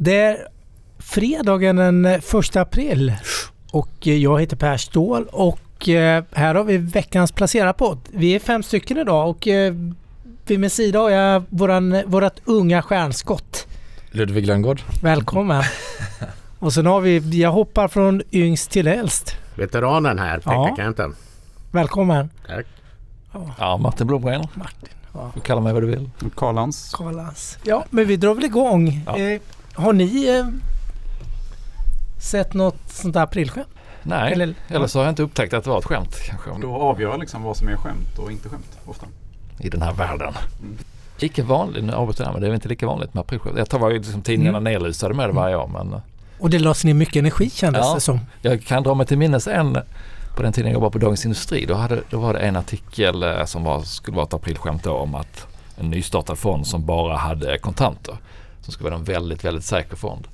Det är fredagen den 1 april och jag heter Per Ståhl och eh, här har vi veckans placerarpodd. Vi är fem stycken idag och eh, vid min sida har jag våran, vårat unga stjärnskott. Ludvig Lönngård. Välkommen. och sen har vi, jag hoppar från yngst till äldst. Veteranen här, Pekka Ja. Kenten. Välkommen. Tack. Ja, Martin Blomgren. Martin. Ja. Du kallar mig vad du vill. Karlans. Karlans. Ja, men vi drar väl igång. Ja. Eh, har ni eh, sett något sånt där aprilskämt? Nej, Eller- eller, så har jag inte upptäckt att det var ett skämt kanske. Då avgör jag liksom vad som är skämt och inte skämt ofta. I den här världen. Mm. Lika vanligt, nu avbryter jag men det är väl inte lika vanligt med aprilskämt. Jag tar var ju liksom tidningarna Mm. nedlusade med det varje år men eh, Och det lades ner mycket energi kändes Ja. det som. jag kan dra mig till minnes en på den tiden jag jobbade på Dagens Industri. Då, hade, då var det en artikel eh, som var, skulle vara ett aprilskämt om att en nystartad fond som bara hade kontanter. Som skulle vara en väldigt, väldigt säker fond.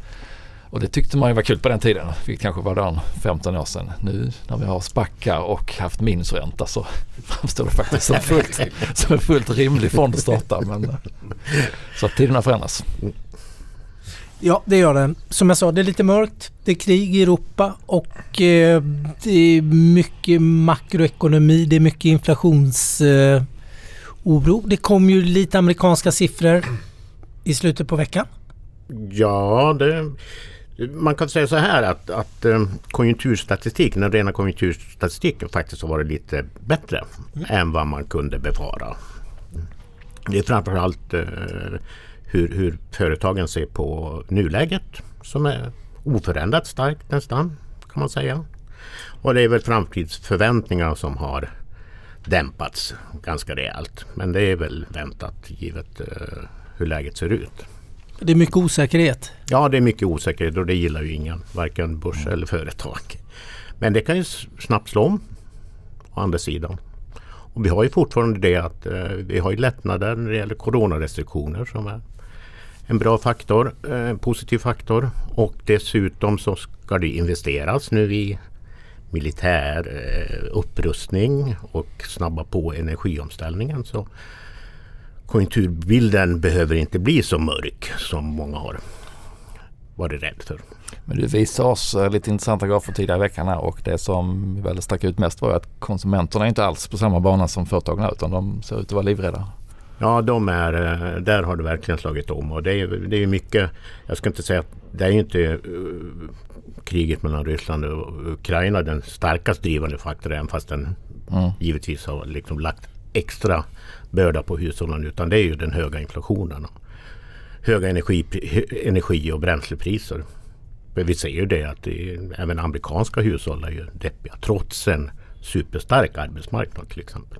Och det tyckte man ju var kul på den tiden, vilket kanske var då 15 år sedan. Nu när vi har spackar och haft minusränta så framstår det faktiskt som, fullt, som en fullt rimlig fond att starta. Men, eh, så att tiderna förändras. Ja, det gör den. Som jag sa, det är lite mörkt. Det är krig i Europa och eh, det är mycket makroekonomi. Det är mycket inflationsoro. Eh, det kom ju lite amerikanska siffror i slutet på veckan. Ja, det, man kan säga så här att, att eh, konjunkturstatistiken, den rena konjunkturstatistiken faktiskt har varit lite bättre än vad man kunde befara. Det är framförallt eh, hur, hur företagen ser på nuläget som är oförändrat starkt nästan kan man säga. Och det är väl framtidsförväntningar som har dämpats ganska rejält. Men det är väl väntat givet eh, hur läget ser ut. Det är mycket osäkerhet. Ja, det är mycket osäkerhet och det gillar ju ingen. Varken börs eller företag. Men det kan ju snabbt slå om. Å andra sidan. Och vi har ju fortfarande det att eh, vi har ju lättnader när det gäller coronarestriktioner som är en bra faktor, eh, en positiv faktor. Och dessutom så ska det investeras nu i militär eh, upprustning och snabba på energiomställningen. Så konjunkturbilden behöver inte bli så mörk som många har varit rädd för. Men du visade oss eh, lite intressanta grafer tidigare i veckan här och det som väl stack ut mest var att konsumenterna inte alls på samma bana som företagen utan de ser ut att vara livrädda. Ja, de är, eh, där har det verkligen slagit om och det är, det är mycket, jag ska inte säga att det är inte eh, kriget mellan Ryssland och Ukraina den starkast drivande faktorn även fast den Mm. givetvis har liksom lagt extra börda på hushållen utan det är ju den höga inflationen. Höga energi, energi och bränslepriser. Men vi ser ju det att det, även amerikanska hushåll är ju deppiga trots en superstark arbetsmarknad till exempel.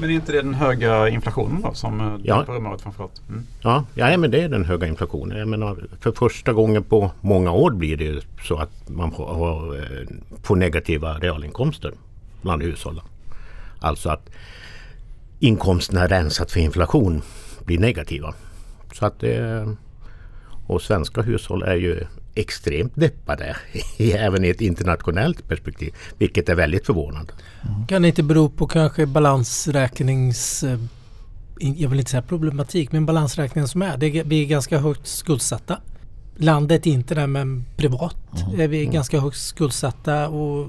Men är inte det den höga inflationen då som Ja. ja. humöret framförallt? Mm. Ja, ja men det är den höga inflationen. Jag menar, för första gången på många år blir det så att man får, eh, får negativa realinkomster bland hushållen. Alltså att inkomsterna rensat för inflation blir negativa. Så att det, och svenska hushåll är ju extremt deppade även i ett internationellt perspektiv. Vilket är väldigt förvånande. Kan det inte bero på kanske balansräknings... eh, Jag vill inte säga problematik, men balansräkningen som är. Det är, vi är ganska högt skuldsatta. Landet inte det, men privat är vi ganska högt skuldsatta. Och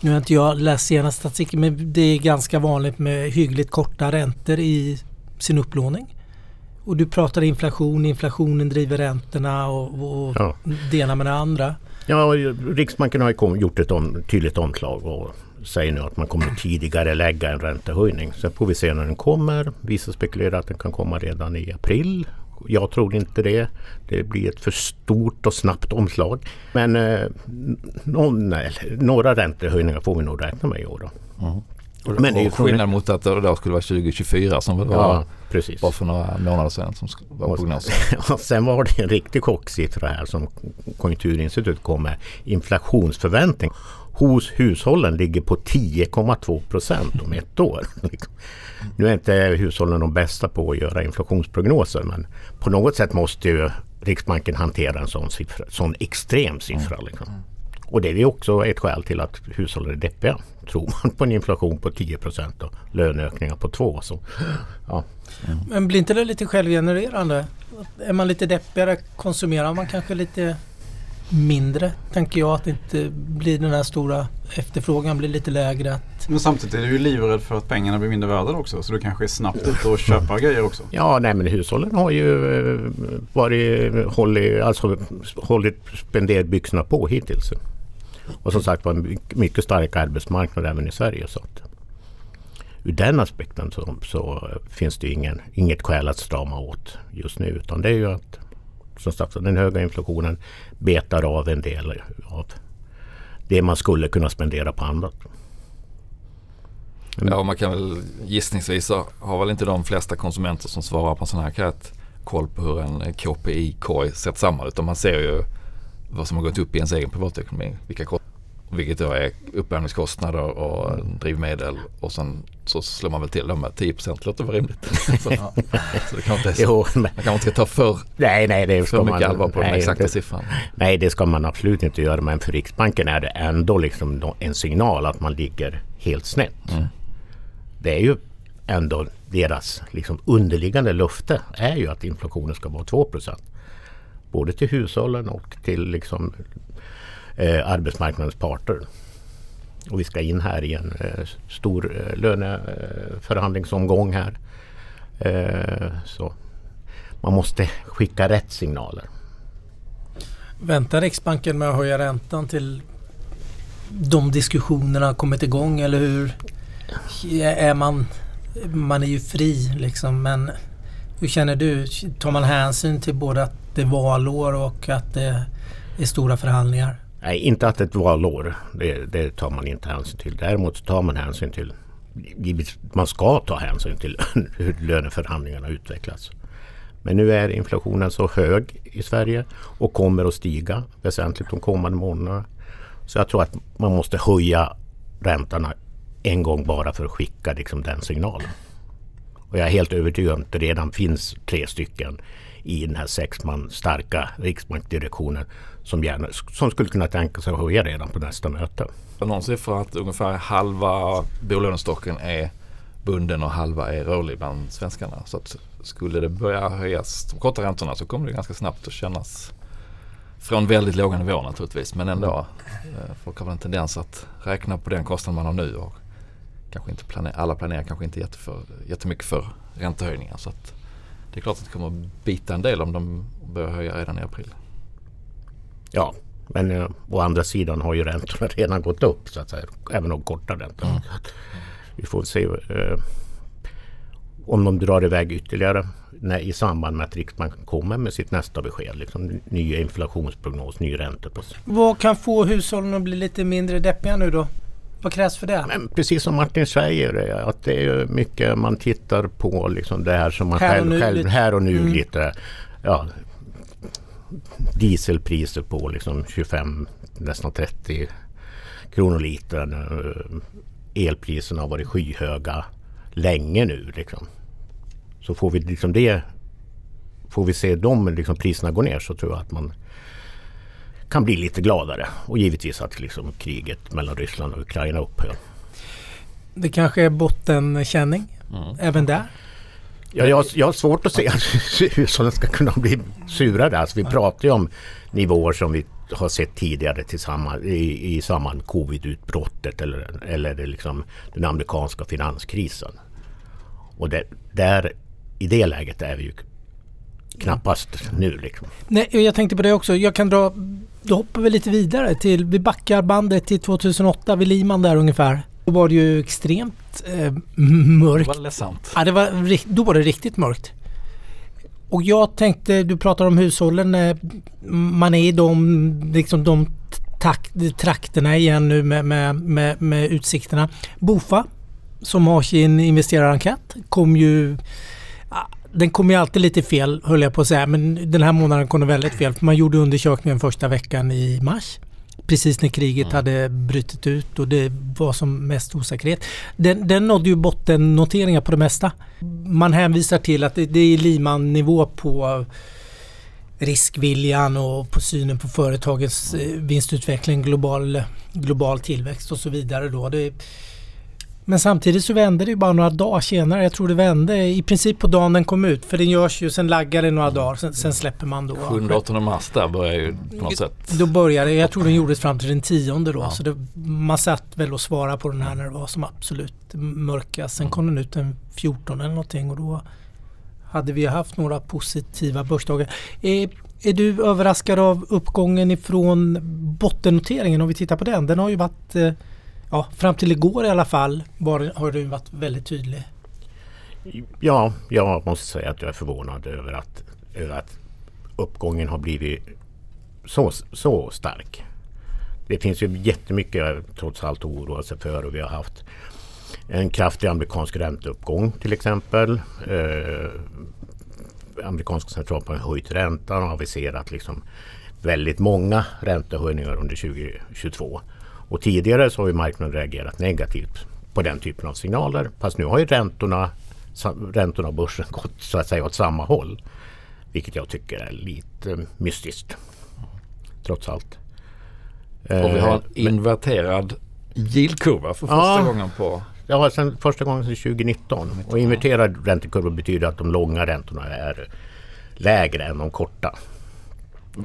nu har inte jag läst senaste statistiken, men det är ganska vanligt med hyggligt korta räntor i sin upplåning. Och du pratar inflation, inflationen driver räntorna och, och Ja. det ena med det andra. Ja, Riksbanken har gjort ett om, tydligt omslag och säger nu att man kommer att tidigare lägga en räntehöjning. Sen får vi se när den kommer. Vissa spekulerar att den kan komma redan i april. Jag tror inte det. Det blir ett för stort och snabbt omslag. Men eh, någon, några räntehöjningar får vi nog räkna med i år. Då. Och, Men det är ju skillnad mot att det då skulle vara 2024 som väl var Ja, precis. bara för några månader sedan som var prognosen. Sen var det en riktig chocksiffra här som Konjunkturinstitutet kom med. Inflationsförväntning hos hushållen ligger på 10,2 procent om ett år. Nu är inte hushållen de bästa på att göra inflationsprognoser men på något sätt måste ju Riksbanken hantera en sån, siffra, sån extrem siffra. Liksom. Och det är ju också ett skäl till att hushållen är deppiga. Tror man på en inflation på 10% och löneökningar på 2 så ja. Men blir inte det lite självgenererande? Är man lite deppigare konsumerar man kanske lite mindre, tänker jag. Att det inte blir den här stora efterfrågan blir lite lägre. Att... Men samtidigt är du ju livrädd för att pengarna blir mindre värda också. Så du kanske är snabbt ute och köpa grejer också. Ja, nej men hushållen har ju eh, varit, hållit, alltså, hållit spenderbyxorna på hittills. Och som sagt var en mycket stark arbetsmarknad även i Sverige. Så att, ur den aspekten så, så finns det ingen, inget skäl att strama åt just nu. Utan det är ju att som sagt, den höga inflationen betar av en del av det man skulle kunna spendera på annat. Ja, man kan väl gissningsvis har väl inte de flesta konsumenter som svarar på en sån här enkät koll på hur en KPI-korg sätts samman. Utan man ser ju vad som har gått upp i ens egen privatekonomi. Vilka vilket då är uppvärmningskostnader och drivmedel och sen så slår man väl till dem med 10 låter väl rimligt. så, ja. så det kan inte jo, man kan inte ta för, nej, nej, det för mycket man, allvar på nej, den exakta det, siffran. Nej det ska man absolut inte göra men för Riksbanken är det ändå liksom en signal att man ligger helt snett. Mm. Det är ju ändå deras liksom underliggande löfte är ju att inflationen ska vara 2% Både till hushållen och till liksom eh, arbetsmarknadens parter. Och vi ska in här i en eh, stor eh, löneförhandlingsomgång här. Eh, så man måste skicka rätt signaler. Väntar Riksbanken med att höja räntan till de diskussionerna har kommit igång eller hur? Är man, man är ju fri liksom men hur känner du? Tar man hänsyn till både att det är valår och att det är stora förhandlingar? Nej, inte att ett valår. Det, det tar man inte hänsyn till. Däremot tar man hänsyn till man ska ta hänsyn till hur löneförhandlingarna utvecklas. Men nu är inflationen så hög i Sverige och kommer att stiga väsentligt de kommande månaderna. Så jag tror att man måste höja räntorna en gång bara för att skicka liksom den signalen. Och jag är helt övertygad om att det redan finns tre stycken i den här sex man starka riksbankdirektionen som, gärna, som skulle kunna tänka sig att höja redan på nästa möte. Någon siffra att ungefär halva bolånestocken är bunden och halva är rörlig bland svenskarna. Så att skulle det börja höjas de korta räntorna så kommer det ganska snabbt att kännas från väldigt låga nivåer naturligtvis. Men ändå. Eh, folk har väl en tendens att räkna på den kostnad man har nu. Och kanske inte planer, alla planerar kanske inte jätteför, jättemycket för räntehöjningar. Så att det är klart att det kommer att bita en del om de börjar höja redan i april. Ja, men eh, å andra sidan har ju räntorna redan gått upp så att säga. Även de korta räntorna. Mm. Vi får se eh, om de drar iväg ytterligare när, i samband med att Riksbanken kommer med sitt nästa besked. Liksom, ny inflationsprognos, ny ränteprocess. Vad kan få hushållen att bli lite mindre deppiga nu då? Vad krävs för det? Men precis som Martin säger, att det är mycket man tittar på liksom det här som man här själv, själv här och nu mm. lite ja, dieselpriser på liksom 25, nästan 30 kronor litern. Elpriserna har varit skyhöga länge nu. Liksom. Så får vi liksom det Får vi se de liksom priserna gå ner så tror jag att man kan bli lite gladare. Och givetvis att liksom kriget mellan Ryssland och Ukraina upphör. Det kanske är bottenkänning mm. även där? Ja, jag, jag har svårt att se att hushållen ska kunna bli surare. Alltså, vi pratar ju om nivåer som vi har sett tidigare tillsammans i, i samband covid-utbrottet eller, eller liksom den amerikanska finanskrisen. Och det, där, i det läget är vi ju knappast nu. Liksom. Nej, jag tänkte på det också. Jag kan dra, då hoppar vi lite vidare till, vi backar bandet till 2008 vid Liman där ungefär. Då var det ju extremt eh, mörkt. Det var ledsamt. Ja, det var, då var det riktigt mörkt. Och jag tänkte, du pratar om hushållen. Eh, man är i de, liksom de takt, trakterna igen nu med, med, med, med utsikterna. Bofa som har sin investerarenkät kom ju den kom ju alltid lite fel höll jag på att säga men den här månaden kom den väldigt fel. För man gjorde undersökningen första veckan i mars precis när kriget mm. hade brutit ut och det var som mest osäkerhet. Den, den nådde ju bottennoteringar på det mesta. Man hänvisar till att det, det är Liman-nivå på riskviljan och på synen på företagens eh, vinstutveckling, global, global tillväxt och så vidare. Då. Det, men samtidigt så vände det ju bara några dagar senare. Jag tror det vände i princip på dagen den kom ut. För den görs ju, sen laggar det några dagar, sen, sen släpper man då. 7-8 mars där börjar ju på något sätt. Då började jag tror den gjordes fram till den tionde då. Ja. Så det, man satt väl och svarade på den här när det var som absolut mörkast. Sen kom den ut den 14 eller någonting och då hade vi haft några positiva börsdagar. Är, är du överraskad av uppgången ifrån bottennoteringen om vi tittar på den? Den har ju varit eh, ja, fram till igår i alla fall var, har du varit väldigt tydlig. Ja, jag måste säga att jag är förvånad över att, över att uppgången har blivit så, så stark. Det finns ju jättemycket trots allt att oroa sig för och vi har haft en kraftig amerikansk ränteuppgång till exempel. Eh, amerikanska centralbanken har höjt räntan och aviserat liksom väldigt många räntehöjningar under 2022. Och tidigare så har ju marknaden reagerat negativt på den typen av signaler. Fast nu har ju räntorna, räntorna och börsen gått så att säga åt samma håll. Vilket jag tycker är lite mystiskt. Trots allt. Och vi har en eh, inverterad yieldkurva för första ja, gången på... Ja, sen, första gången sedan 2019. Och inverterad räntekurva betyder att de långa räntorna är lägre än de korta.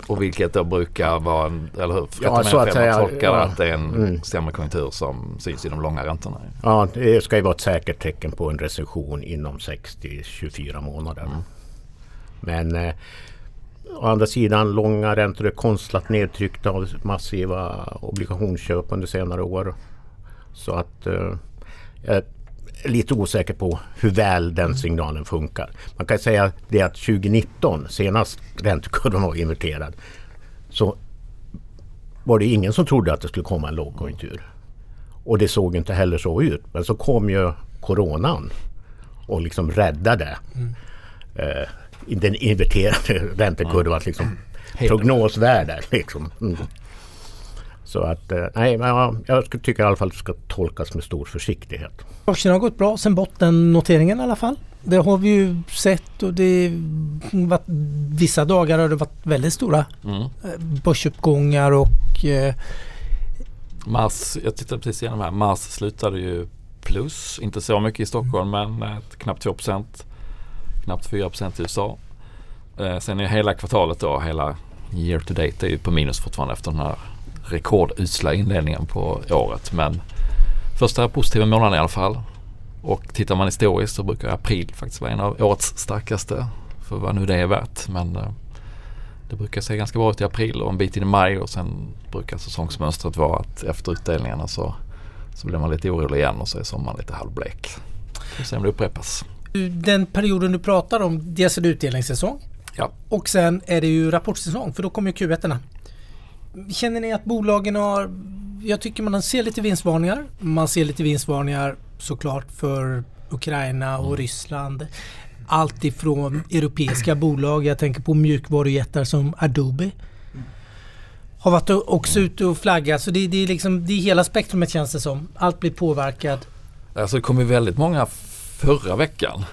Och vilket då brukar vara, en, eller hur? Ja, så att säga. tolkar ja. att det är en mm. sämre konjunktur som syns i de långa räntorna. Ja, det ska ju vara ett säkert tecken på en recession inom 6-24 månader. Mm. Men eh, å andra sidan, långa räntor är konstlat nedtryckta av massiva obligationsköp under senare år. Så att eh, lite osäker på hur väl den signalen funkar. Man kan säga det att 2019, senast räntekurvan var inverterad, så var det ingen som trodde att det skulle komma en lågkonjunktur. Och det såg inte heller så ut. Men så kom ju coronan och liksom räddade mm. eh, den inverterade räntekurvan, liksom prognosvärden. Liksom. Mm. Så att eh, nej, men jag, jag tycker i alla fall att det ska tolkas med stor försiktighet. Börsen har gått bra sen bottennoteringen i alla fall. Det har vi ju sett och det varit, vissa dagar har det varit väldigt stora mm. Eh, börsuppgångar och eh, Mars, jag tittade precis igenom här, Mars slutade ju plus, inte så mycket i Stockholm mm. men knappt 2% knappt 4 i USA. Eh, sen är hela kvartalet då, hela year to date är ju på minus fortfarande efter den här rekordusla inledningen på året. Men första positiva månaden i alla fall. Och tittar man historiskt så brukar april faktiskt vara en av årets starkaste. För vad nu det är värt. Men eh, det brukar se ganska bra ut i april och en bit in i maj och sen brukar säsongsmönstret vara att efter utdelningarna så, så blir man lite orolig igen och så är sommaren lite halvblek. Får se om det upprepas. Den perioden du pratar om, dels är det utdelningssäsong ja. och sen är det ju rapportsäsong för då kommer ju Q1. Känner ni att bolagen har... Jag tycker man ser lite vinstvarningar. Man ser lite vinstvarningar såklart för Ukraina och mm. Ryssland. Allt ifrån europeiska bolag, jag tänker på mjukvarujättar som Adobe. Har varit också ute och flaggat. Så det, det, är liksom, det är hela spektrumet känns det som. Allt blir påverkat. Alltså det kom ju väldigt många förra veckan.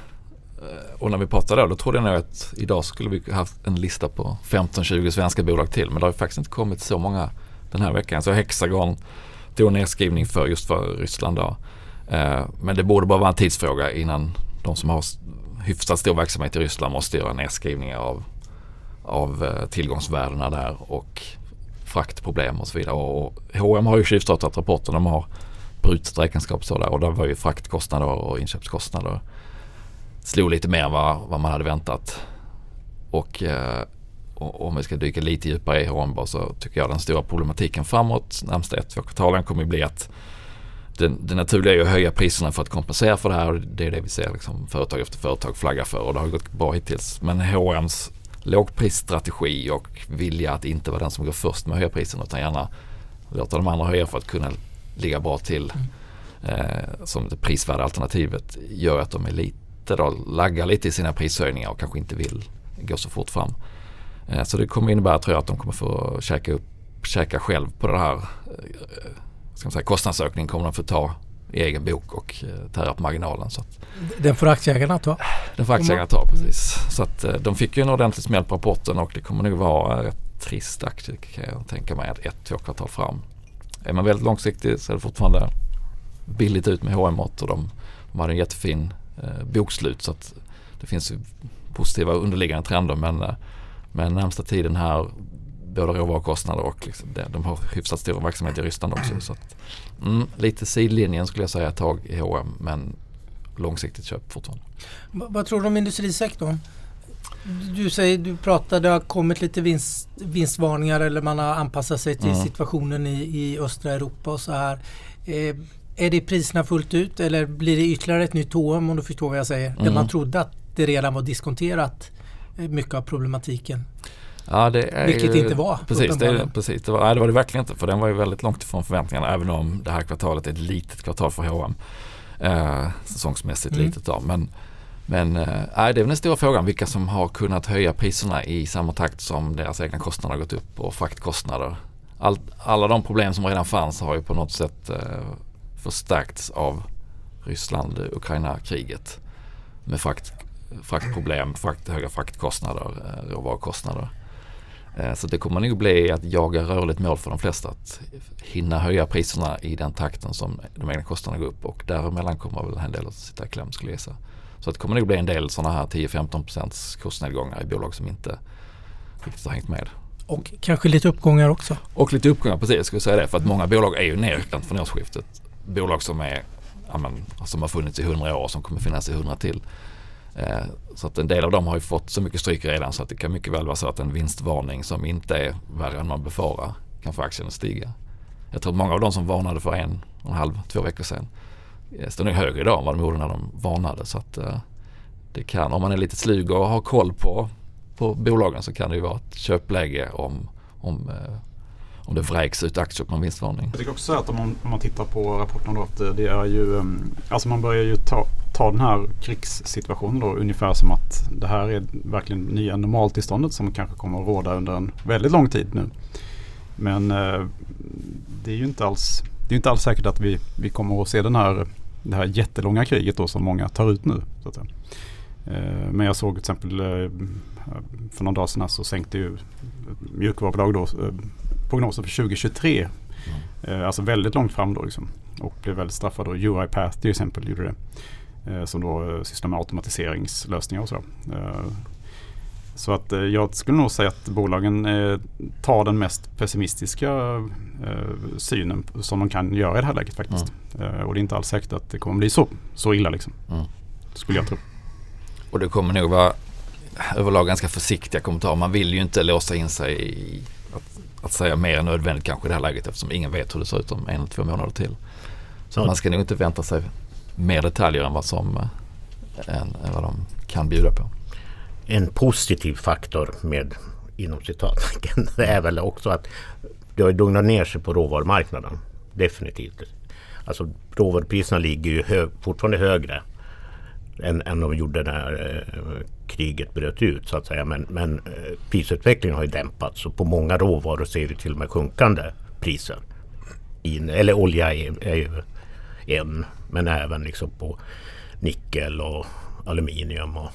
Eh, och när vi pratade då, då trodde jag nog att idag skulle vi haft en lista på 15-20 svenska bolag till. Men det har faktiskt inte kommit så många den här veckan. Så Hexagon tog en nedskrivning för just för Ryssland då. Eh, men det borde bara vara en tidsfråga innan de som har hyfsat stor verksamhet i Ryssland måste göra nedskrivningar av, av eh, tillgångsvärdena där och fraktproblem och så vidare. Och H&M har ju tjuvstartat rapporten. De har brutet räkenskapsår där och där var ju fraktkostnader och inköpskostnader slog lite mer än vad, vad man hade väntat. Och, eh, och om vi ska dyka lite djupare i Hornborg så tycker jag den stora problematiken framåt närmsta ett, två kvartalen kommer bli att det, det naturliga är att höja priserna för att kompensera för det här. Det är det vi ser liksom företag efter företag flagga för och det har gått bra hittills. Men H&M's lågprisstrategi och vilja att inte vara den som går först med att höja priserna utan gärna låta de andra höja för att kunna ligga bra till mm. eh, som det prisvärda alternativet gör att de är lite lite då, laggar lite i sina prishöjningar och kanske inte vill gå så fort fram. Eh, så det kommer innebära tror jag att de kommer få käka, upp, käka själv på det här eh, ska man säga, kostnadsökningen kommer de få ta i egen bok och eh, tära på marginalen. Så att, Den får aktieägarna ta. den får aktieägarna ta precis. Så att de fick ju en ordentlig smäll på rapporten och det kommer nog vara rätt trist aktie kan jag tänka mig ett, två kvartal fram. Är man väldigt långsiktig så är det fortfarande billigt ut med hm och de, de hade en jättefin bokslut så att det finns positiva underliggande trender men, eh, men närmsta tiden här både råvarukostnader och liksom de har hyfsat stor verksamhet i Ryssland också. Så att, mm, lite sidlinjen skulle jag säga ett tag i H&M men långsiktigt köp fortfarande. Vad tror du om industrisektorn? Du säger, du pratade, det har kommit lite vinst, vinstvarningar eller man har anpassat sig till Mm. situationen i, i östra Europa och så här. Eh, är det priserna fullt ut eller blir det ytterligare ett nytt H&M om du förstår vad jag säger? Där Mm. man trodde att det redan var diskonterat eh, mycket av problematiken. Ja, det Vilket ju, inte var, Precis, det, precis det, var, nej, det var det verkligen inte. För den var ju väldigt långt ifrån förväntningarna. Även om det här kvartalet är ett litet kvartal för H&M eh, Säsongsmässigt Mm. litet då. Men, men eh, det är väl den stora frågan. Vilka som har kunnat höja priserna i samma takt som deras egna kostnader har gått upp och fraktkostnader. All, alla de problem som redan fanns har ju på något sätt eh, förstärkts av Ryssland-Ukraina-kriget. Med frakt, fraktproblem, frakt, höga fraktkostnader, eh, råvarukostnader. Eh, Så det kommer nog bli att jaga rörligt mål för de flesta. Att hinna höja priserna i den takten som de egna kostnaderna går upp och däremellan kommer väl en del att sitta i kläm skulle jag gissa. Så det kommer nog bli en del sådana här 10-15% kursnedgångar i bolag som inte riktigt har hängt med. Och kanske lite uppgångar också. Och lite uppgångar, precis jag skulle säga det. För att många bolag är ju nedräknat från årsskiftet. Bolag som är ja, men, som har funnits i 100 år och som kommer finnas i 100 till. Eh, så att en del av dem har ju fått så mycket stryk redan så att det kan mycket väl vara så att en vinstvarning som inte är värre än man befarar kan få aktien att stiga. Jag tror att många av de som varnade för en och en halv, två veckor sedan eh, står nog högre idag än vad de gjorde när de varnade. Så att eh, det kan, om man är lite slug och har koll på, på bolagen så kan det ju vara ett köpläge om, om, eh, om det vräks ut aktier på en vinstvarning. Jag tycker också att om man, om man tittar på rapporten då att det är ju, ehm, alltså man börjar ju ta, ta den här krigssituationen då ungefär som att det här är verkligen nya normaltillståndet som kanske kommer att råda under en väldigt lång tid nu. Men eh, det är ju inte alls, det är inte alls säkert att vi, vi kommer att se den här, det här jättelånga kriget då som många tar ut nu. Så att säga. Eh, men jag såg till exempel eh, för några dagar sedan så sänkte ju mjukvarubolag då prognosen för 2023. Eh, Alltså väldigt långt fram då liksom. Och blev väldigt straffad då. UiPath till exempel gjorde det. Eh, Som då eh, sysslar med automatiseringslösningar och så. Så att jag skulle nog säga att bolagen tar den mest pessimistiska synen som de kan göra i det här läget faktiskt. Eh, Och det är inte alls säkert att det kommer bli så, så illa liksom. Mm. Skulle jag tro. Och det kommer nog vara överlag ganska försiktiga kommentarer. Man vill ju inte låsa in sig i att, att säga mer än nödvändigt kanske i det här läget eftersom ingen vet hur det ser ut om en eller två månader till. Så man ska nog inte vänta sig mer detaljer än vad, som, eh, än, än vad de kan bjuda på. En positiv faktor med inom citattecken är väl också att det har lugnat ner sig på råvarumarknaden. Definitivt. Alltså råvarupriserna ligger ju hög, fortfarande högre än, än de gjorde när eh, kriget bröt ut så att säga. Men, men eh, prisutvecklingen har ju dämpats och på många råvaror ser vi till och med sjunkande priser. In, eller olja är, är ju en, men även liksom på nickel och aluminium och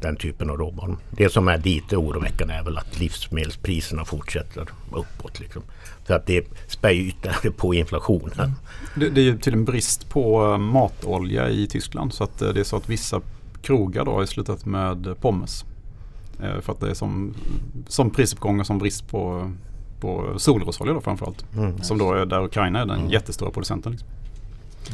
den typen av råvaror. Det som är lite oroväckande är väl att livsmedelspriserna fortsätter uppåt. Liksom. För att det spär ju ytterligare på inflationen. Det, det är ju till en brist på eh, matolja i Tyskland. Så att eh, det är så att vissa krogar då har slutat med pommes. Eh, För att det är som, som prisuppgång och som brist på, på solrosolja då framförallt. Mm. Som då är där Ukraina är den Mm. jättestora producenten. Liksom.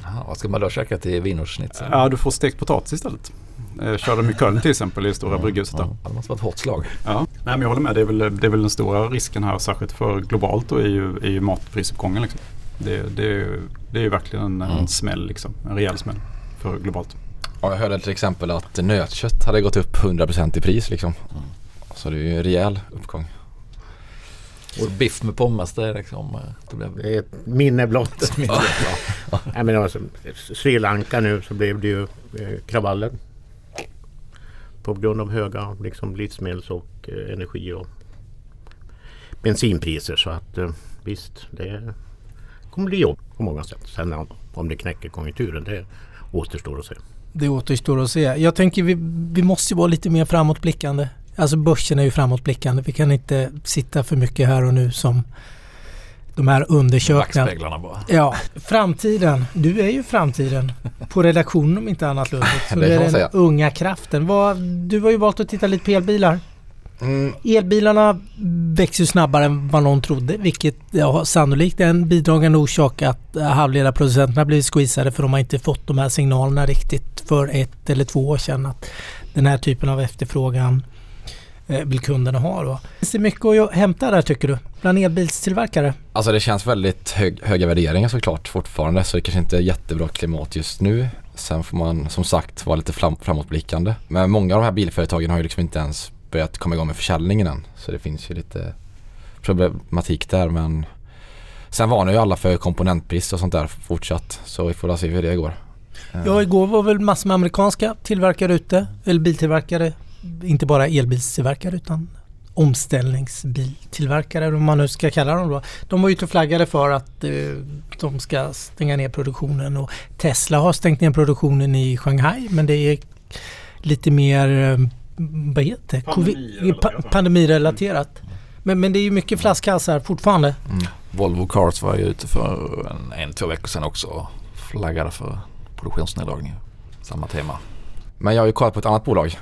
Jaha, vad ska man då käka till wienerschnitzel? Ja, du får stekt potatis istället. Eh, Kör de i Köln till exempel i stora brygghuset. Ja, det måste vara ett hårt slag. Ja. Nej, men jag håller med. Det är, väl, det är väl den stora risken här, särskilt för globalt då, är ju, är ju matprisuppgången. Liksom. Det, det, är ju- det är ju verkligen en, Mm. en smäll, liksom. en rejäl smäll för globalt. Ja, jag hörde till exempel att nötkött hade gått upp 100% i pris liksom. Så det är ju en rejäl uppgång. Och biff med pommes det är liksom... eh, Det blev Det är ett minne blott. Nej, men alltså, Sri Lanka nu så blev det ju eh, kravaller. På grund av höga liksom, livsmedels och eh, energi och bensinpriser. Så att eh, visst, det kommer bli jobb. på många sätt. Sen om- det knäcker konjunkturen det återstår att se. Det återstår att se. Jag tänker vi, vi måste ju vara lite mer framåtblickande. Alltså börsen är ju framåtblickande. Vi kan inte sitta för mycket här och nu som de här undersökningarna. Backspeglarna bara. Ja, framtiden. Du är ju framtiden. På redaktionen om inte annat Ludvig. Så Det är den säga. unga kraften. Vad, du har ju valt att titta lite på elbilar. Mm, Elbilarna växer ju snabbare än vad någon trodde vilket ja, sannolikt är en bidragande orsak att eh, halvledarproducenterna blivit squeezade för de har inte fått de här signalerna riktigt för ett eller två år sedan att den här typen av efterfrågan eh, vill kunderna ha. Då. Finns det mycket att hämta där tycker du? Bland elbilstillverkare? Alltså det känns väldigt hög, höga värderingar såklart fortfarande så det kanske inte är jättebra klimat just nu. Sen får man som sagt vara lite fram, framåtblickande. Men många av de här bilföretagen har ju liksom inte ens börjat komma igång med försäljningen än. Så det finns ju lite problematik där men Sen varnar ju alla för komponentbrist och sånt där fortsatt. Så vi får se hur det går. Eh, Ja, igår var väl massor med amerikanska tillverkare ute. Eller biltillverkare. Inte bara elbilstillverkare utan omställningsbiltillverkare om man nu ska kalla dem då. De var ute och flaggade för att eh, de ska stänga ner produktionen och Tesla har stängt ner produktionen i Shanghai men det är lite mer eh, vad heter Pandemirelaterat? Pandemirelaterat. Men, men det är ju mycket flaskhalsar fortfarande. Volvo Cars var ju ute för en, en två veckor sedan också och flaggade för produktionsneddragningar. Samma tema. Men jag har ju kollat på ett annat bolag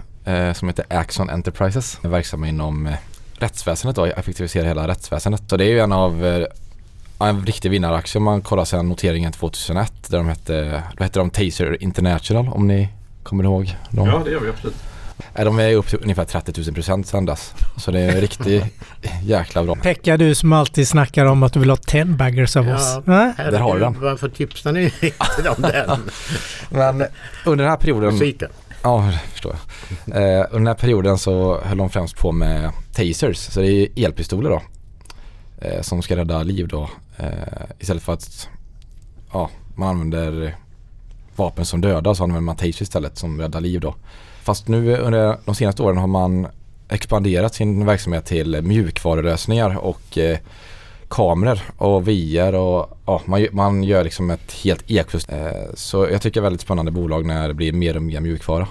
som heter Axon Enterprises. De är verksamma inom eh, rättsväsendet och effektiviserar hela rättsväsendet. Så det är ju en av eh, en riktig vinnaraktie om man kollar sedan noteringen 2001 där de hette, då hette de Taser International om ni kommer ihåg dem. Ja, det gör vi absolut. Eh, De är upp till ungefär 30 000 procent sedan dess. Så det är riktigt jäkla bra. Pekka du som alltid snackar om att du vill ha 10 baggers av Ja. oss. Nej? Där har du den. Varför tipsar ni inte om den? Men under den här perioden Musiken. Ja, det förstår jag. Eh, under den här perioden så höll de främst på med tasers, så det är elpistoler då. Eh, som ska rädda liv då. Eh, istället för att ja, man använder vapen som dödar så använder man tasers istället som räddar liv då. Fast nu under de senaste åren har man expanderat sin verksamhet till mjukvarulösningar och eh, kameror och VR och ja, man, man gör liksom ett helt ekosystem. Eh, så jag tycker det är väldigt spännande bolag när det blir mer och mer mjukvara.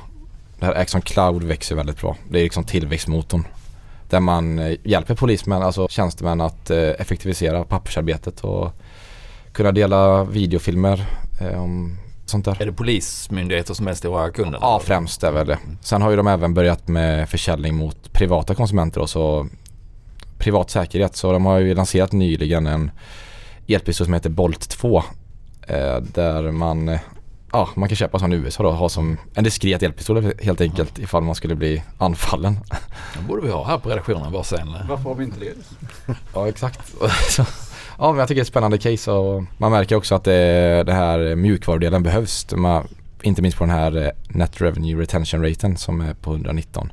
Det här Axon Cloud växer väldigt bra. Det är liksom tillväxtmotorn. Där man eh, hjälper polismän, alltså tjänstemän att eh, effektivisera pappersarbetet och kunna dela videofilmer om sånt där. Är det polismyndigheter som är stora kunder? Ja, främst är väl det. Sen har ju de även börjat med försäljning mot privata konsumenter och så privat säkerhet. Så de har ju lanserat nyligen en elpistol som heter Bolt 2. Eh, där man, eh, ja, man kan köpa sån i USA då ha som en diskret elpistol helt enkelt ifall man skulle bli anfallen. Det borde vi ha här på redaktionen bara sen. Varför har vi inte det? Ja exakt. Ja men jag tycker det är ett spännande case och man märker också att det, det här mjukvarudelen behövs. Man, inte minst på den här eh, Net Revenue Retention Raten som är på 119.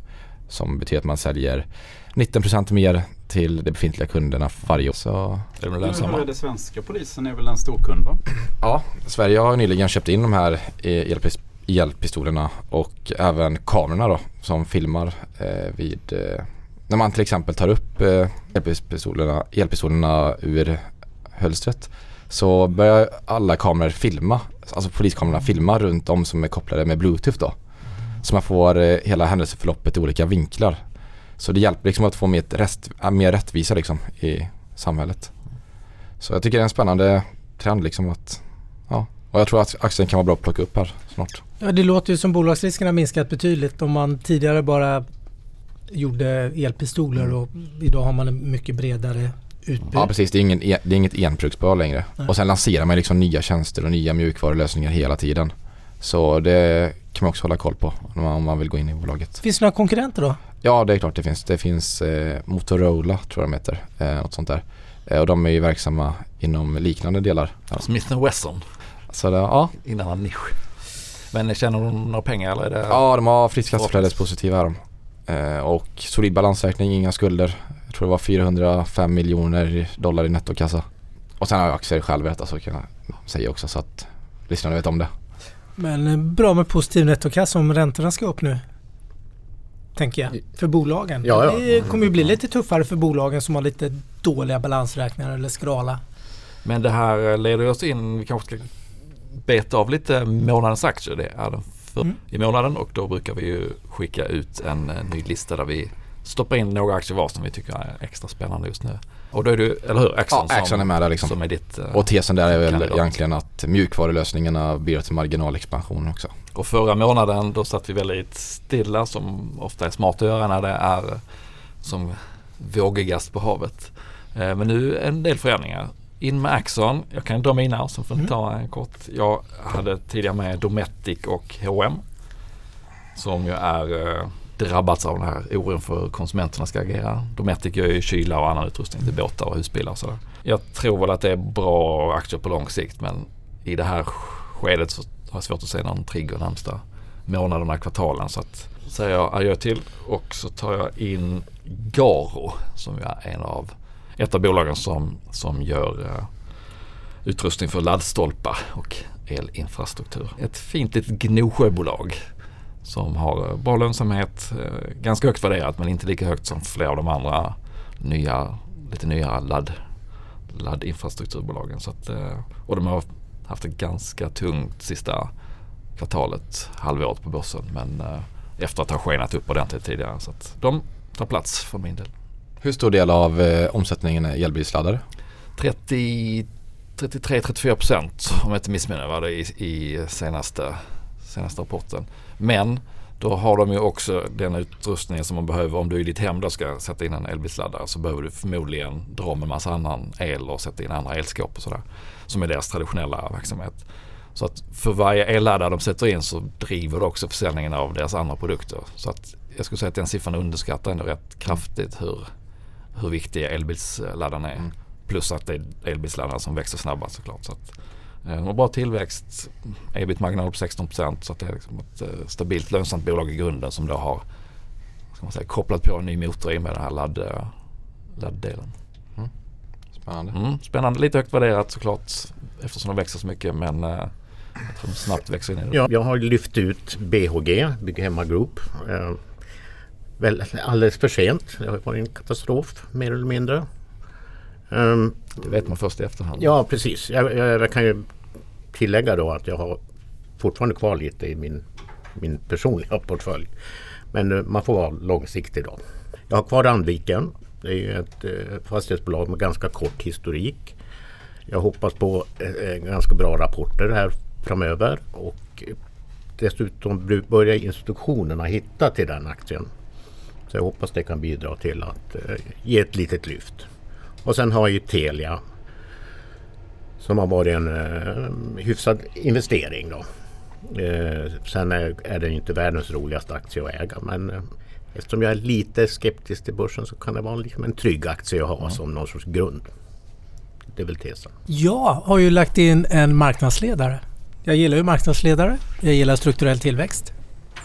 Som betyder att man säljer 19% mer till de befintliga kunderna varje år. Så Är de lönsamma? är det svenska polisen är väl en stor kund va? ja, Sverige har nyligen köpt in de här elpis- elpistolerna och även kamerorna då som filmar eh, vid eh, när man till exempel tar upp eh, elpistolerna, elpistolerna ur hölstret så börjar alla kameror filma, alltså poliskamerorna filma runt om som är kopplade med bluetooth då. Så man får eh, hela händelseförloppet i olika vinklar. Så det hjälper liksom att få mer, rest, äh, mer rättvisa liksom i samhället. Så jag tycker det är en spännande trend liksom att, ja. Och jag tror att aktien kan vara bra att plocka upp här snart. Ja, det låter ju som bolagsrisken har minskat betydligt om man tidigare bara gjorde elpistoler och idag har man en mycket bredare utbud. Ja precis, det är, ingen, det är inget enbruksbolag längre. Nej. Och sen lanserar man liksom nya tjänster och nya mjukvarulösningar hela tiden. Så det kan man också hålla koll på om man, om man vill gå in i bolaget. Finns det några konkurrenter då? Ja det är klart det finns. Det finns eh, Motorola tror jag de heter. Eh, något sånt där. Eh, och de är ju verksamma inom liknande delar. Ja. Smith Wesson Så det, ja. innan en nisch. Men tjänar de några pengar eller är det? ja, de har fritt kassaflödespositiva är de. Eh, och solid balansräkning, inga skulder. Jag tror det var 405 miljoner dollar i nettokassa. Och sen har jag aktier själv vet jag så kan jag säga också så att lyssnarna vet om det. Men eh, bra med positiv nettokassa om räntorna ska upp nu. Tänker jag. För bolagen. Ja, ja. Det kommer ju bli lite tuffare för bolagen som har lite dåliga balansräkningar eller skrala Men det här leder oss in, vi kanske ska beta av lite månadens aktier. Det är den för, Mm. i månaden och då brukar vi ju skicka ut en eh, ny lista där vi stoppar in några aktier var som vi tycker är extra spännande just nu. Och då är det, eller hur, Axon, Ja, Axon är med där liksom. som är ditt. eh, Och tesen där är väl kandidat. egentligen att mjukvarulösningarna bidrar till marginalexpansion också. Och förra månaden då satt vi väldigt stilla som ofta är smart att göra när det är som vågigast på havet. Eh, Men nu en del förändringar. In med Axon. Jag kan dra mina som får Mm. ta en kort. Jag hade tidigare med Dometic och H&M som ju är eh, drabbats av den här oron för hur konsumenterna ska agera. Dometic gör ju kyla och annan utrustning till båtar och husbilar och sådär. Jag tror väl att det är bra aktier på lång sikt men i det här skedet så har jag svårt att se någon trigger närmsta månaderna, kvartalen. Så att säger jag adjö till och så tar jag in Garo som ju är en av ett av bolagen som, som gör uh, utrustning för laddstolpar och elinfrastruktur. Ett fint litet Gnosjöbolag som har eh, bra lönsamhet, eh, ganska högt värderat men inte lika högt som flera av de andra nya, lite nyare ladd, laddinfrastrukturbolagen. Så att, eh, och de har haft ett ganska tungt sista kvartalet, halvåret på börsen men efter att ha skenat upp ordentligt tidigare. Så att de tar plats för min del. Hur stor del av eh, omsättningen är elbilsladdare? 30 33-34 procent om jag inte missminner var det i, i senaste, senaste rapporten. Men då har de ju också den utrustningen som man behöver om du i ditt hem då ska sätta in en elbilsladdare så behöver du förmodligen dra med massa annan el och sätta in andra elskåp och sådär. Som är deras traditionella verksamhet. Så att för varje elladdare de sätter in så driver det också försäljningen av deras andra produkter. Så att jag skulle säga att den siffran underskattar ändå rätt kraftigt hur, hur viktiga elbilsladdarna är. Mm. Plus att det är elbilsladdare som växer snabbast såklart. Så att, de har bra tillväxt, ebit-marginal på 16 så att det är liksom ett eh, stabilt lönsamt bolag i grunden som då har ska man säga, kopplat på en ny motor i med den här ladd, eh, ladddelen. Spännande. Mm, spännande, lite högt värderat såklart eftersom de växer så mycket men eh, jag tror de snabbt växer in i det. Ja, jag har lyft ut BHG, Bygg Hemma Group. Eh, väl, alldeles för sent. Det har varit en katastrof mer eller mindre. Ehm, Det vet man först i efterhand. ja, precis. Jag, jag, jag kan ju tillägga då att jag har fortfarande kvar lite i min, min personliga portfölj. Men eh, man får vara långsiktig då. Jag har kvar Randviken. Det är ju ett eh, fastighetsbolag med ganska kort historik. Jag hoppas på eh, ganska bra rapporter här framöver och dessutom börjar institutionerna hitta till den aktien. Så jag hoppas det kan bidra till att ge ett litet lyft. Och sen har jag ju Telia som har varit en eh, hyfsad investering. Då. Eh, sen är, är det inte världens roligaste aktie att äga men eh, eftersom jag är lite skeptisk till börsen så kan det vara liksom en trygg aktie att ha som någon sorts grund. Det är väl tesen. Jag har ju lagt in en marknadsledare. Jag gillar ju marknadsledare. Jag gillar strukturell tillväxt.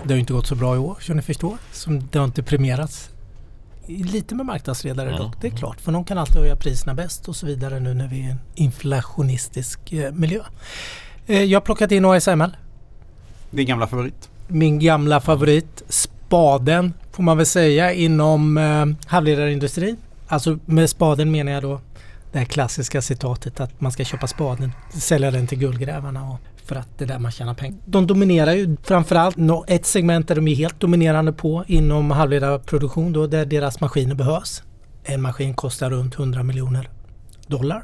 Det har ju inte gått så bra i år som ni förstår. Som det har inte premierats. Lite med marknadsledare Ja. dock, det är klart. För de kan alltid höja priserna bäst och så vidare nu när vi är i en inflationistisk eh, miljö. Eh, jag har plockat in ASML. Din gamla favorit. Min gamla favorit. Spaden får man väl säga inom eh, halvledarindustrin. Alltså med spaden menar jag då det här klassiska citatet att man ska köpa spaden, sälja den till guldgrävarna och för att det är där man tjänar pengar. De dominerar ju framförallt ett segment där de är helt dominerande på inom halvledarproduktion då där deras maskiner behövs. En maskin kostar runt 100 miljoner dollar.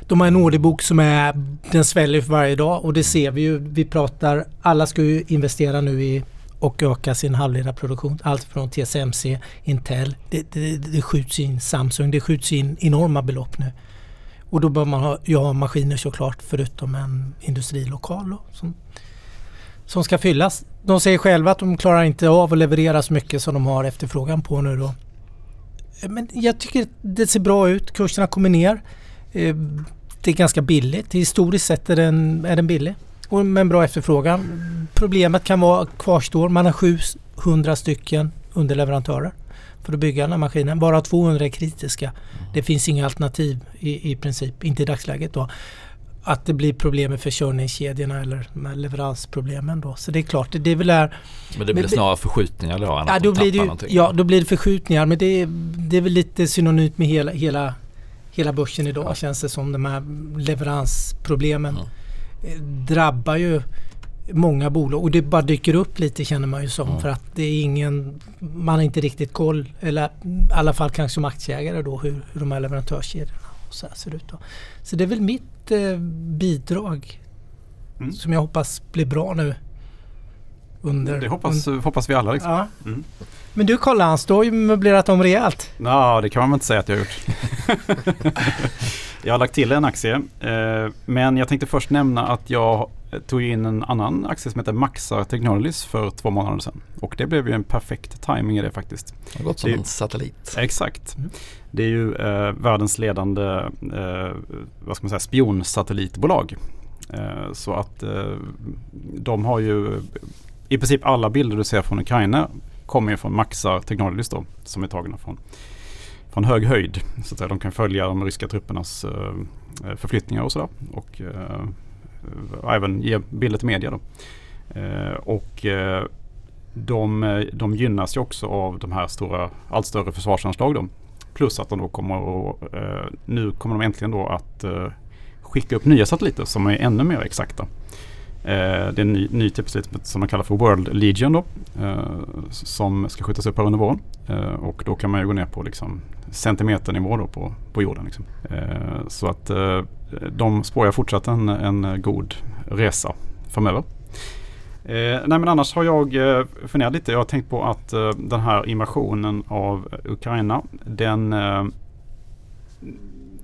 De har en orderbok som är, den sväller för varje dag och det ser vi ju. Vi pratar, alla ska ju investera nu i och öka sin halvledarproduktion. Allt från TSMC, Intel, det, det, det skjuts in Samsung, det skjuts in enorma belopp nu. Och då bör man ha, ju ha maskiner såklart förutom en industrilokal då, som, som ska fyllas. De säger själva att de klarar inte av att leverera så mycket som de har efterfrågan på nu då. Men jag tycker det ser bra ut. Kurserna kommer ner. Eh, det är ganska billigt. Historiskt sett är den, är den billig. Och med en bra efterfrågan. Problemet kan vara kvarstår. Man har 700 stycken underleverantörer för att bygga den här maskinen. Bara 200 är kritiska. Det finns inga alternativ i, i princip. Inte i dagsläget då. Att det blir problem med försörjningskedjorna eller med leveransproblemen då. Så det är klart, det, det är väl är Men det blir Men- snarare förskjutningar då Ja då, blir det ju, ja, då blir det förskjutningar men det det är väl lite synonymt med hela, hela hela börsen idag Ja. känns det som. De här leveransproblemen Ja. eh, drabbar ju många bolag och det bara dyker upp lite känner man ju som Ja. för att det är ingen, man har inte riktigt koll eller i alla fall kanske som aktieägare då hur, hur de här leverantörskedjorna och så här ser ut. Då. Så det är väl mitt eh, bidrag Mm. som jag hoppas blir bra nu. Under, Det hoppas, hoppas vi alla. Liksom. Ja. Mm. Men du kolla Hans, du har ju möblerat om rejält. Ja, det kan man väl inte säga att jag har gjort. jag har lagt till en aktie. Eh, men jag tänkte först nämna att jag tog in en annan aktie som heter Maxa Technologies för två månader sedan. Och det blev ju en perfekt timing i det faktiskt. Det har gått som Det- en satellit. Exakt. Mm. Det är ju eh, världens ledande eh, vad ska man säga, spionsatellitbolag. Eh, så att eh, de har ju i princip alla bilder du ser från Ukraina kommer ju från Maxa Technologies då, som är tagna från, från hög höjd. Så att säga. De kan följa de ryska truppernas eh, eh förflyttningar och sådär. Och eh, eh, även ge bilder till media. Då. Eh, och eh, de, eh, de gynnas ju också av de här stora, allt större försvarsanslag då. Plus att de då kommer att, eh, nu kommer de äntligen då att eh, skicka upp nya satelliter som är ännu mer exakta. Eh, det är en ny, ny typ av satellit som man kallar för World Legion då. Eh, som ska skjutas upp här under våren. Eh, och då kan man ju gå ner på liksom centimeternivå då på, på jorden. Liksom. Eh, så att eh, de spår jag fortsatt en, en god resa framöver. Eh, nej men annars har jag eh, funderat lite. Jag har tänkt på att eh, den här invasionen av Ukraina den eh,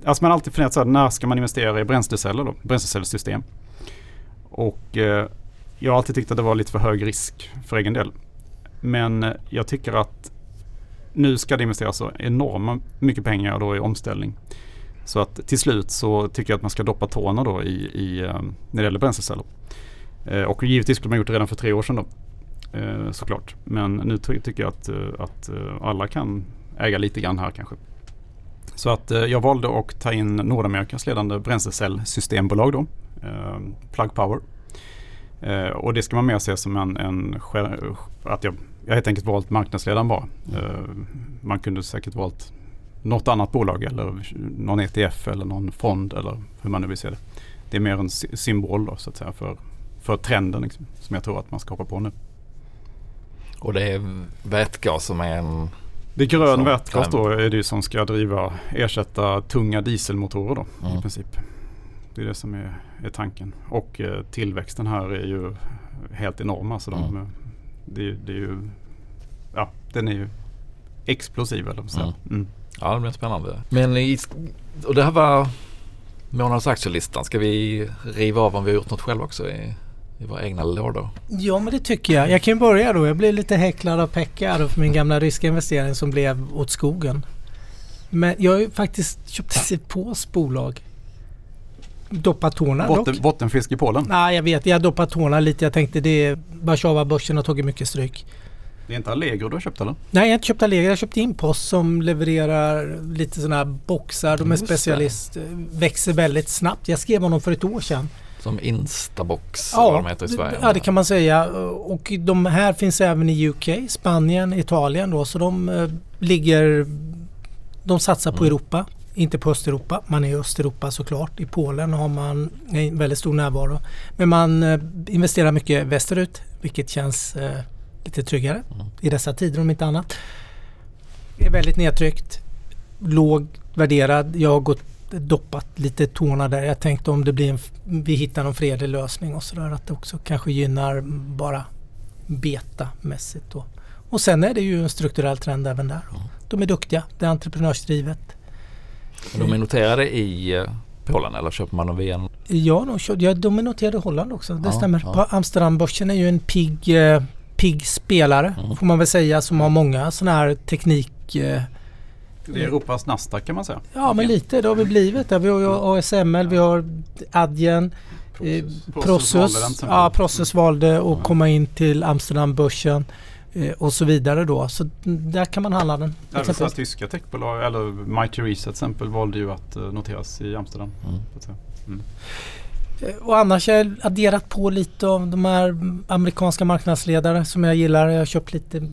Alltså man har alltid funderat så här, när ska man investera i bränsleceller då? Bränslecellssystem. Och eh, jag har alltid tyckt att det var lite för hög risk för egen del. Men eh, jag tycker att nu ska det investeras så enorma mycket pengar då i omställning. Så att till slut så tycker jag att man ska doppa tårna då i, i eh, när det gäller bränsleceller. Eh, och givetvis skulle man gjort det redan för tre år sedan då. Såklart. Men nu ty- tycker jag att, att alla kan äga lite grann här kanske. Så att eh, jag valde att ta in Nordamerikas ledande bränslecellsystembolag då. Eh, Plug Power. Eh, och det ska man mer se som en, en att jag, jag helt enkelt valt marknadsledaren bara. Man kunde säkert valt något annat bolag eller någon ETF eller någon fond eller hur man nu vill se det. Det är mer en symbol då så att säga för, för trenden liksom, som jag tror att man ska hoppa på nu. Och det är vätgas som är en... Det är grön Så, vätgas då är det som ska driva, ersätta tunga dieselmotorer då Mm. i princip. Det är det som är, är tanken. Och eh, tillväxten här är ju helt enorm. Alltså de, Mm. det, är- det är ju, ja den är ju explosiv eller vad säger. Mm. Ja, det blir spännande. Men i, och det här var månadens aktielistan. Ska vi riva av om vi har gjort något själva också i, i våra egna lådor? Ja men det tycker jag. Jag kan börja då. Jag blev lite häcklad av Pekka för min gamla ryska investering som blev åt skogen. Men jag har ju faktiskt köpt ett Sipos bolag. Doppat tårna Botten, dock. bottenfisk i Polen. Nej jag vet, jag doppat tårna lite. Jag tänkte det Warszawa-börsen har tagit mycket stryk. Det är inte Allegro du har köpt eller? Nej jag har inte köpt Allegro. Jag har köpt Impost som levererar lite sådana här boxar. De är Just det. specialist. Växer väldigt snabbt. Jag skrev honom för ett år sedan. Som Instabox eller vad de heter i Sverige. Ja, det kan man säga. Och de här finns även i UK, Spanien, Italien då. Så de eh, ligger... De satsar på Mm. Europa, inte på Östeuropa. Man är i Östeuropa såklart. I Polen har man en väldigt stor närvaro. Men man eh, investerar mycket västerut, vilket känns eh, lite tryggare Mm. i dessa tider om inte annat. Är väldigt nedtryckt, låg värderad. Jag har gått doppat lite tårna där. Jag tänkte om det blir en, vi hittar någon fredlig lösning och sådär att det också kanske gynnar bara betamässigt då. Och sen är det ju en strukturell trend även där. Mm. De är duktiga, det är entreprenörsdrivet. Och de är noterade i eh, Polen eller köper man dem via en... Ja, de, kör, ja, de är noterade i Holland också. Det Ja, stämmer. ja. Amsterdambörsen är ju en pigg, eh, pigg spelare Mm. får man väl säga som har många sådana här teknik eh, Det är Europas Nasdaq kan man säga. Ja men lite det har vi blivit. där. Vi har ju ASML, vi har Adyen, eh, den till exempel. Ja, Prosus valde att komma in till Amsterdambörsen eh, och så vidare då. Så där kan man handla den. Även exempelvis. tyska techbolag, eller Mighty Reset till exempel, valde ju att eh, noteras i Amsterdam. Mm. Så att säga. Eh, Och annars har jag adderat på lite av de här amerikanska marknadsledare som jag gillar. Jag har köpt lite,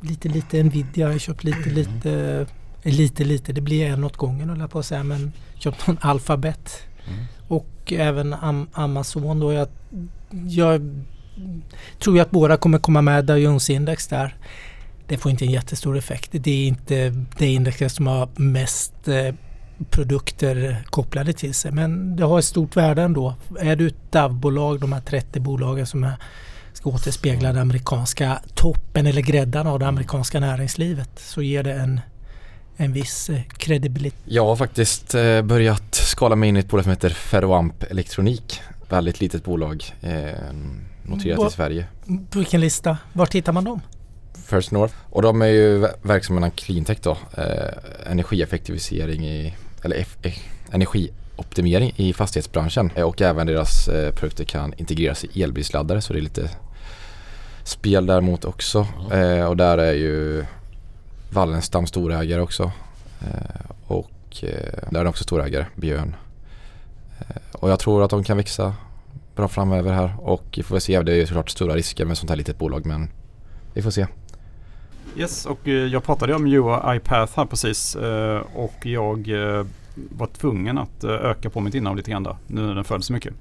lite, lite Nvidia, jag har köpt lite, lite Lite, lite. Det blir en åt gången höll jag på att säga. Men köpt någon Alphabet. Mm. Och även Am Amazon då. Jag, jag tror ju att båda kommer komma med Dow Jones-index där. Det får inte en jättestor effekt. Det är inte det indexet som har mest eh, produkter kopplade till sig. Men det har ett stort värde ändå. Är du ett DAV-bolag, de här 30 bolagen som är, ska återspegla den amerikanska toppen eller gräddan av det amerikanska näringslivet så ger det en, en viss eh, kredibilitet. Jag har faktiskt eh, börjat skala mig in i ett bolag som heter Ferroamp Elektronik. Väldigt litet bolag. Eh, noterat i Sverige. På vilken lista? Var tittar man dem? First North. Och de är ju ver- verksamma inom cleantech då. Eh, energieffektivisering i, eller eff, eh, energioptimering i fastighetsbranschen. Eh, och även deras eh, produkter kan integreras i elbilsladdare så det är lite spel däremot också. Eh, och där är ju Wallenstam storägare också. Eh, och eh, där är de också storägare, Björn. Eh, och jag tror att de kan växa bra framöver här och vi får väl se. Det är ju såklart stora risker med sånt här litet bolag men vi får se. Yes, och eh, jag pratade om Euro iPath här precis eh, och jag eh, var tvungen att öka på mitt innehav lite grann där nu när den föll så mycket.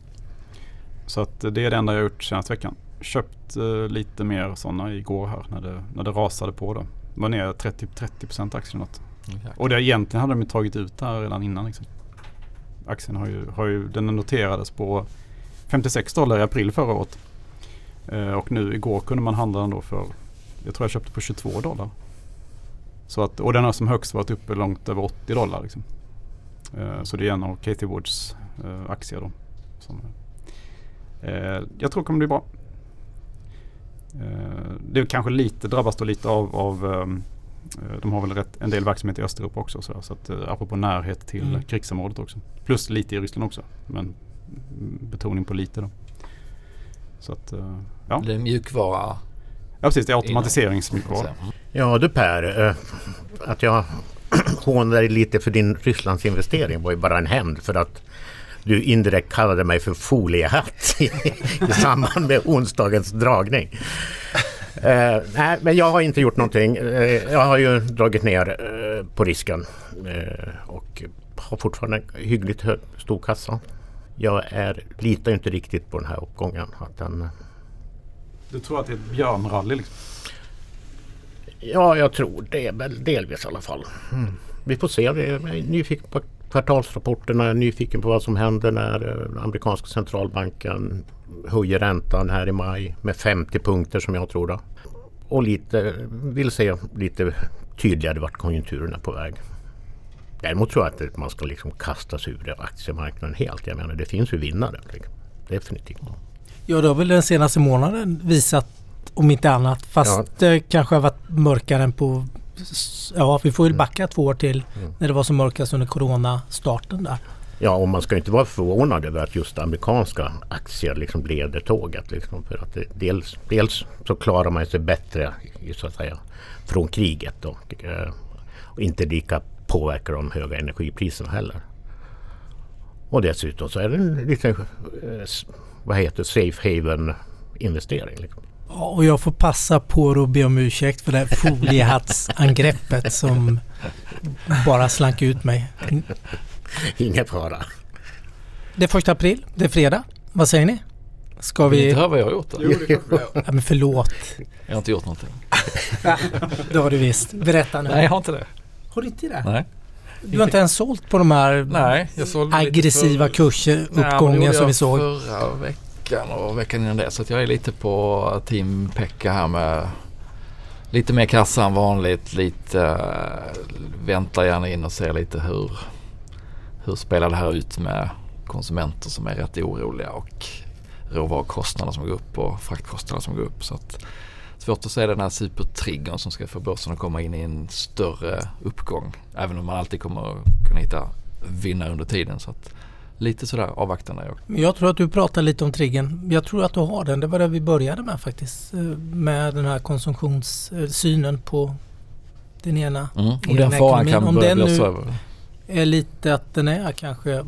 Så att det är det enda jag har gjort senaste veckan. Köpt lite mer sådana igår här när det, när det rasade på då. Var ner 30, 30% aktien något. Och det egentligen hade de tagit ut det här redan innan. Liksom. Aktien har ju, har ju, den noterades på 56 dollar i april förra året. Eh, och nu igår kunde man handla den då för, jag tror jag köpte på 22 dollar. Så att, och den har som högst varit uppe långt över 80 dollar. Liksom. Eh, så det är en av Katie Woods eh, aktier då. Som, eh, jag tror det kommer bli bra. Eh, det är kanske lite, drabbas då lite av, av ehm, eh, de har väl rätt, en del verksamhet i Östeuropa också. Så, så att, eh, apropå närhet till Mm. krigsområdet också. Plus lite i Ryssland också. Men betoning på lite då. Så att, eh, ja. Det är mjukvara. ja, precis. Det är automatiseringsmjukvara. Ja du Per, eh, att jag hånade dig lite för din Rysslandsinvestering var ju bara en hämnd för att du indirekt kallade mig för foliehatt i, i samband med onsdagens dragning. Eh, nej, men jag har inte gjort någonting. Eh, jag har ju dragit ner eh, på risken eh, och har fortfarande hyggligt hög, stor kassa. Jag är, litar inte riktigt på den här uppgången. Att den, Du tror att det är ett björnrally liksom? Ja, jag tror det väl delvis i alla fall. Mm. Vi får se. Jag är nyfiken på kvartalsrapporterna. Jag är nyfiken på vad som händer när eh, amerikanska centralbanken höjer räntan här i maj med 50 punkter som jag tror. Då. Och lite, vill se lite tydligare vart konjunkturen är på väg. Däremot tror jag att man ska liksom kasta sig ur aktiemarknaden helt. Jag menar det finns ju vinnare. Liksom. Definitivt. Ja, det har väl den senaste månaden visat om inte annat. Fast det kanske har varit mörkare än på... Ja, vi får väl backa två år till Mm. när det var som mörkast under Corona-starten där. Ja, och man ska inte vara förvånad över att just amerikanska aktier liksom leder tåget. Liksom, för att dels, dels så klarar man sig bättre så att säga, från kriget och, eh, och inte lika påverkar de höga energipriserna heller. Och dessutom så är det en lite, eh, vad heter safe haven investering. Liksom. Ja, och jag får passa på att be om ursäkt för det här foliehattsangreppet som bara slank ut mig. Ingen fara. Det är första april, det är fredag. Vad säger ni? Ska Vill vi... inte höra vad jag har gjort då? Ja, men förlåt. Jag har inte gjort någonting. Det har du visst. Berätta nu. Nej, jag har inte det. Har du inte det? Nej. Du har inte ens sålt på de här Nej, jag sålde lite aggressiva för- kurser, Nej, men det uppgången gjorde som vi jag såg. Förra veckan och veckan innan det. Så att jag är lite på team Pekka här med lite mer kassa än vanligt. Lite äh, väntar gärna in och ser lite hur, hur spelar det här ut med konsumenter som är rätt oroliga och råvarukostnader som går upp och fraktkostnader som går upp. Så att, svårt att se den här supertriggern som ska få börsen att komma in i en större uppgång. Även om man alltid kommer att kunna hitta vinnare under tiden. Så att lite sådär avvaktande. jag. Men Jag tror att du pratar lite om triggern. Jag tror att du har den. Det var det vi började med faktiskt. eh, Med den här konsumtionssynen på den ena. Mm. Om den faran kan Om börja blåsa nu- över. Är lite att den är kanske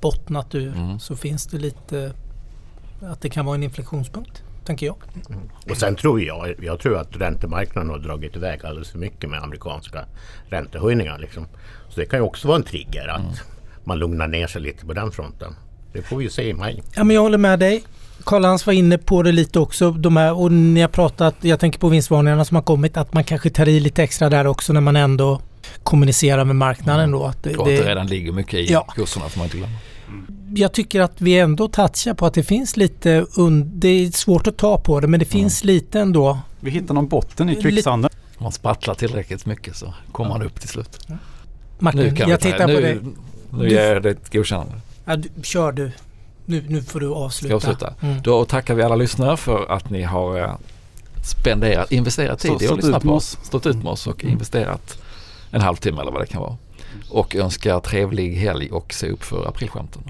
bottnat ur. Mm. Så finns det lite att det kan vara en inflektionspunkt. tänker jag. Och sen tror jag, jag tror att räntemarknaden har dragit iväg alldeles för mycket med amerikanska räntehöjningar. Liksom. Så det kan ju också vara en trigger att man lugnar ner sig lite på den fronten. Det får vi ju se i maj. Ja, men jag håller med dig. Karl-Hans var inne på det lite också. De här, och ni har pratat, jag tänker på vinstvarningarna som har kommit, att man kanske tar i lite extra där också när man ändå kommunicerar med marknaden då. Att det, Och att det det, redan ligger mycket i Ja. kurserna får man inte glömma. jag tycker att vi ändå touchar på att det finns lite, det är svårt att ta på det, men det finns lite ändå. Vi hittar någon botten i kvicksanden. Om man sprattlar tillräckligt mycket så kommer man upp till slut. Martin, Nu kan jag vi ta, tittar nu, på dig. Nu Du- ger jag dig ett godkännande. Ja, du, kör du. Nu, nu får du avsluta. avsluta? Mm. Då tackar vi alla lyssnare för att ni har eh, spenderat, investerat tid i att stått lyssna ut på oss. Stått ut med oss och investerat en halvtimme eller vad det kan vara. Och önskar trevlig helg och se upp för aprilskämten.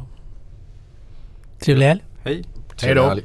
Trevlig helg. Hej! Hej då!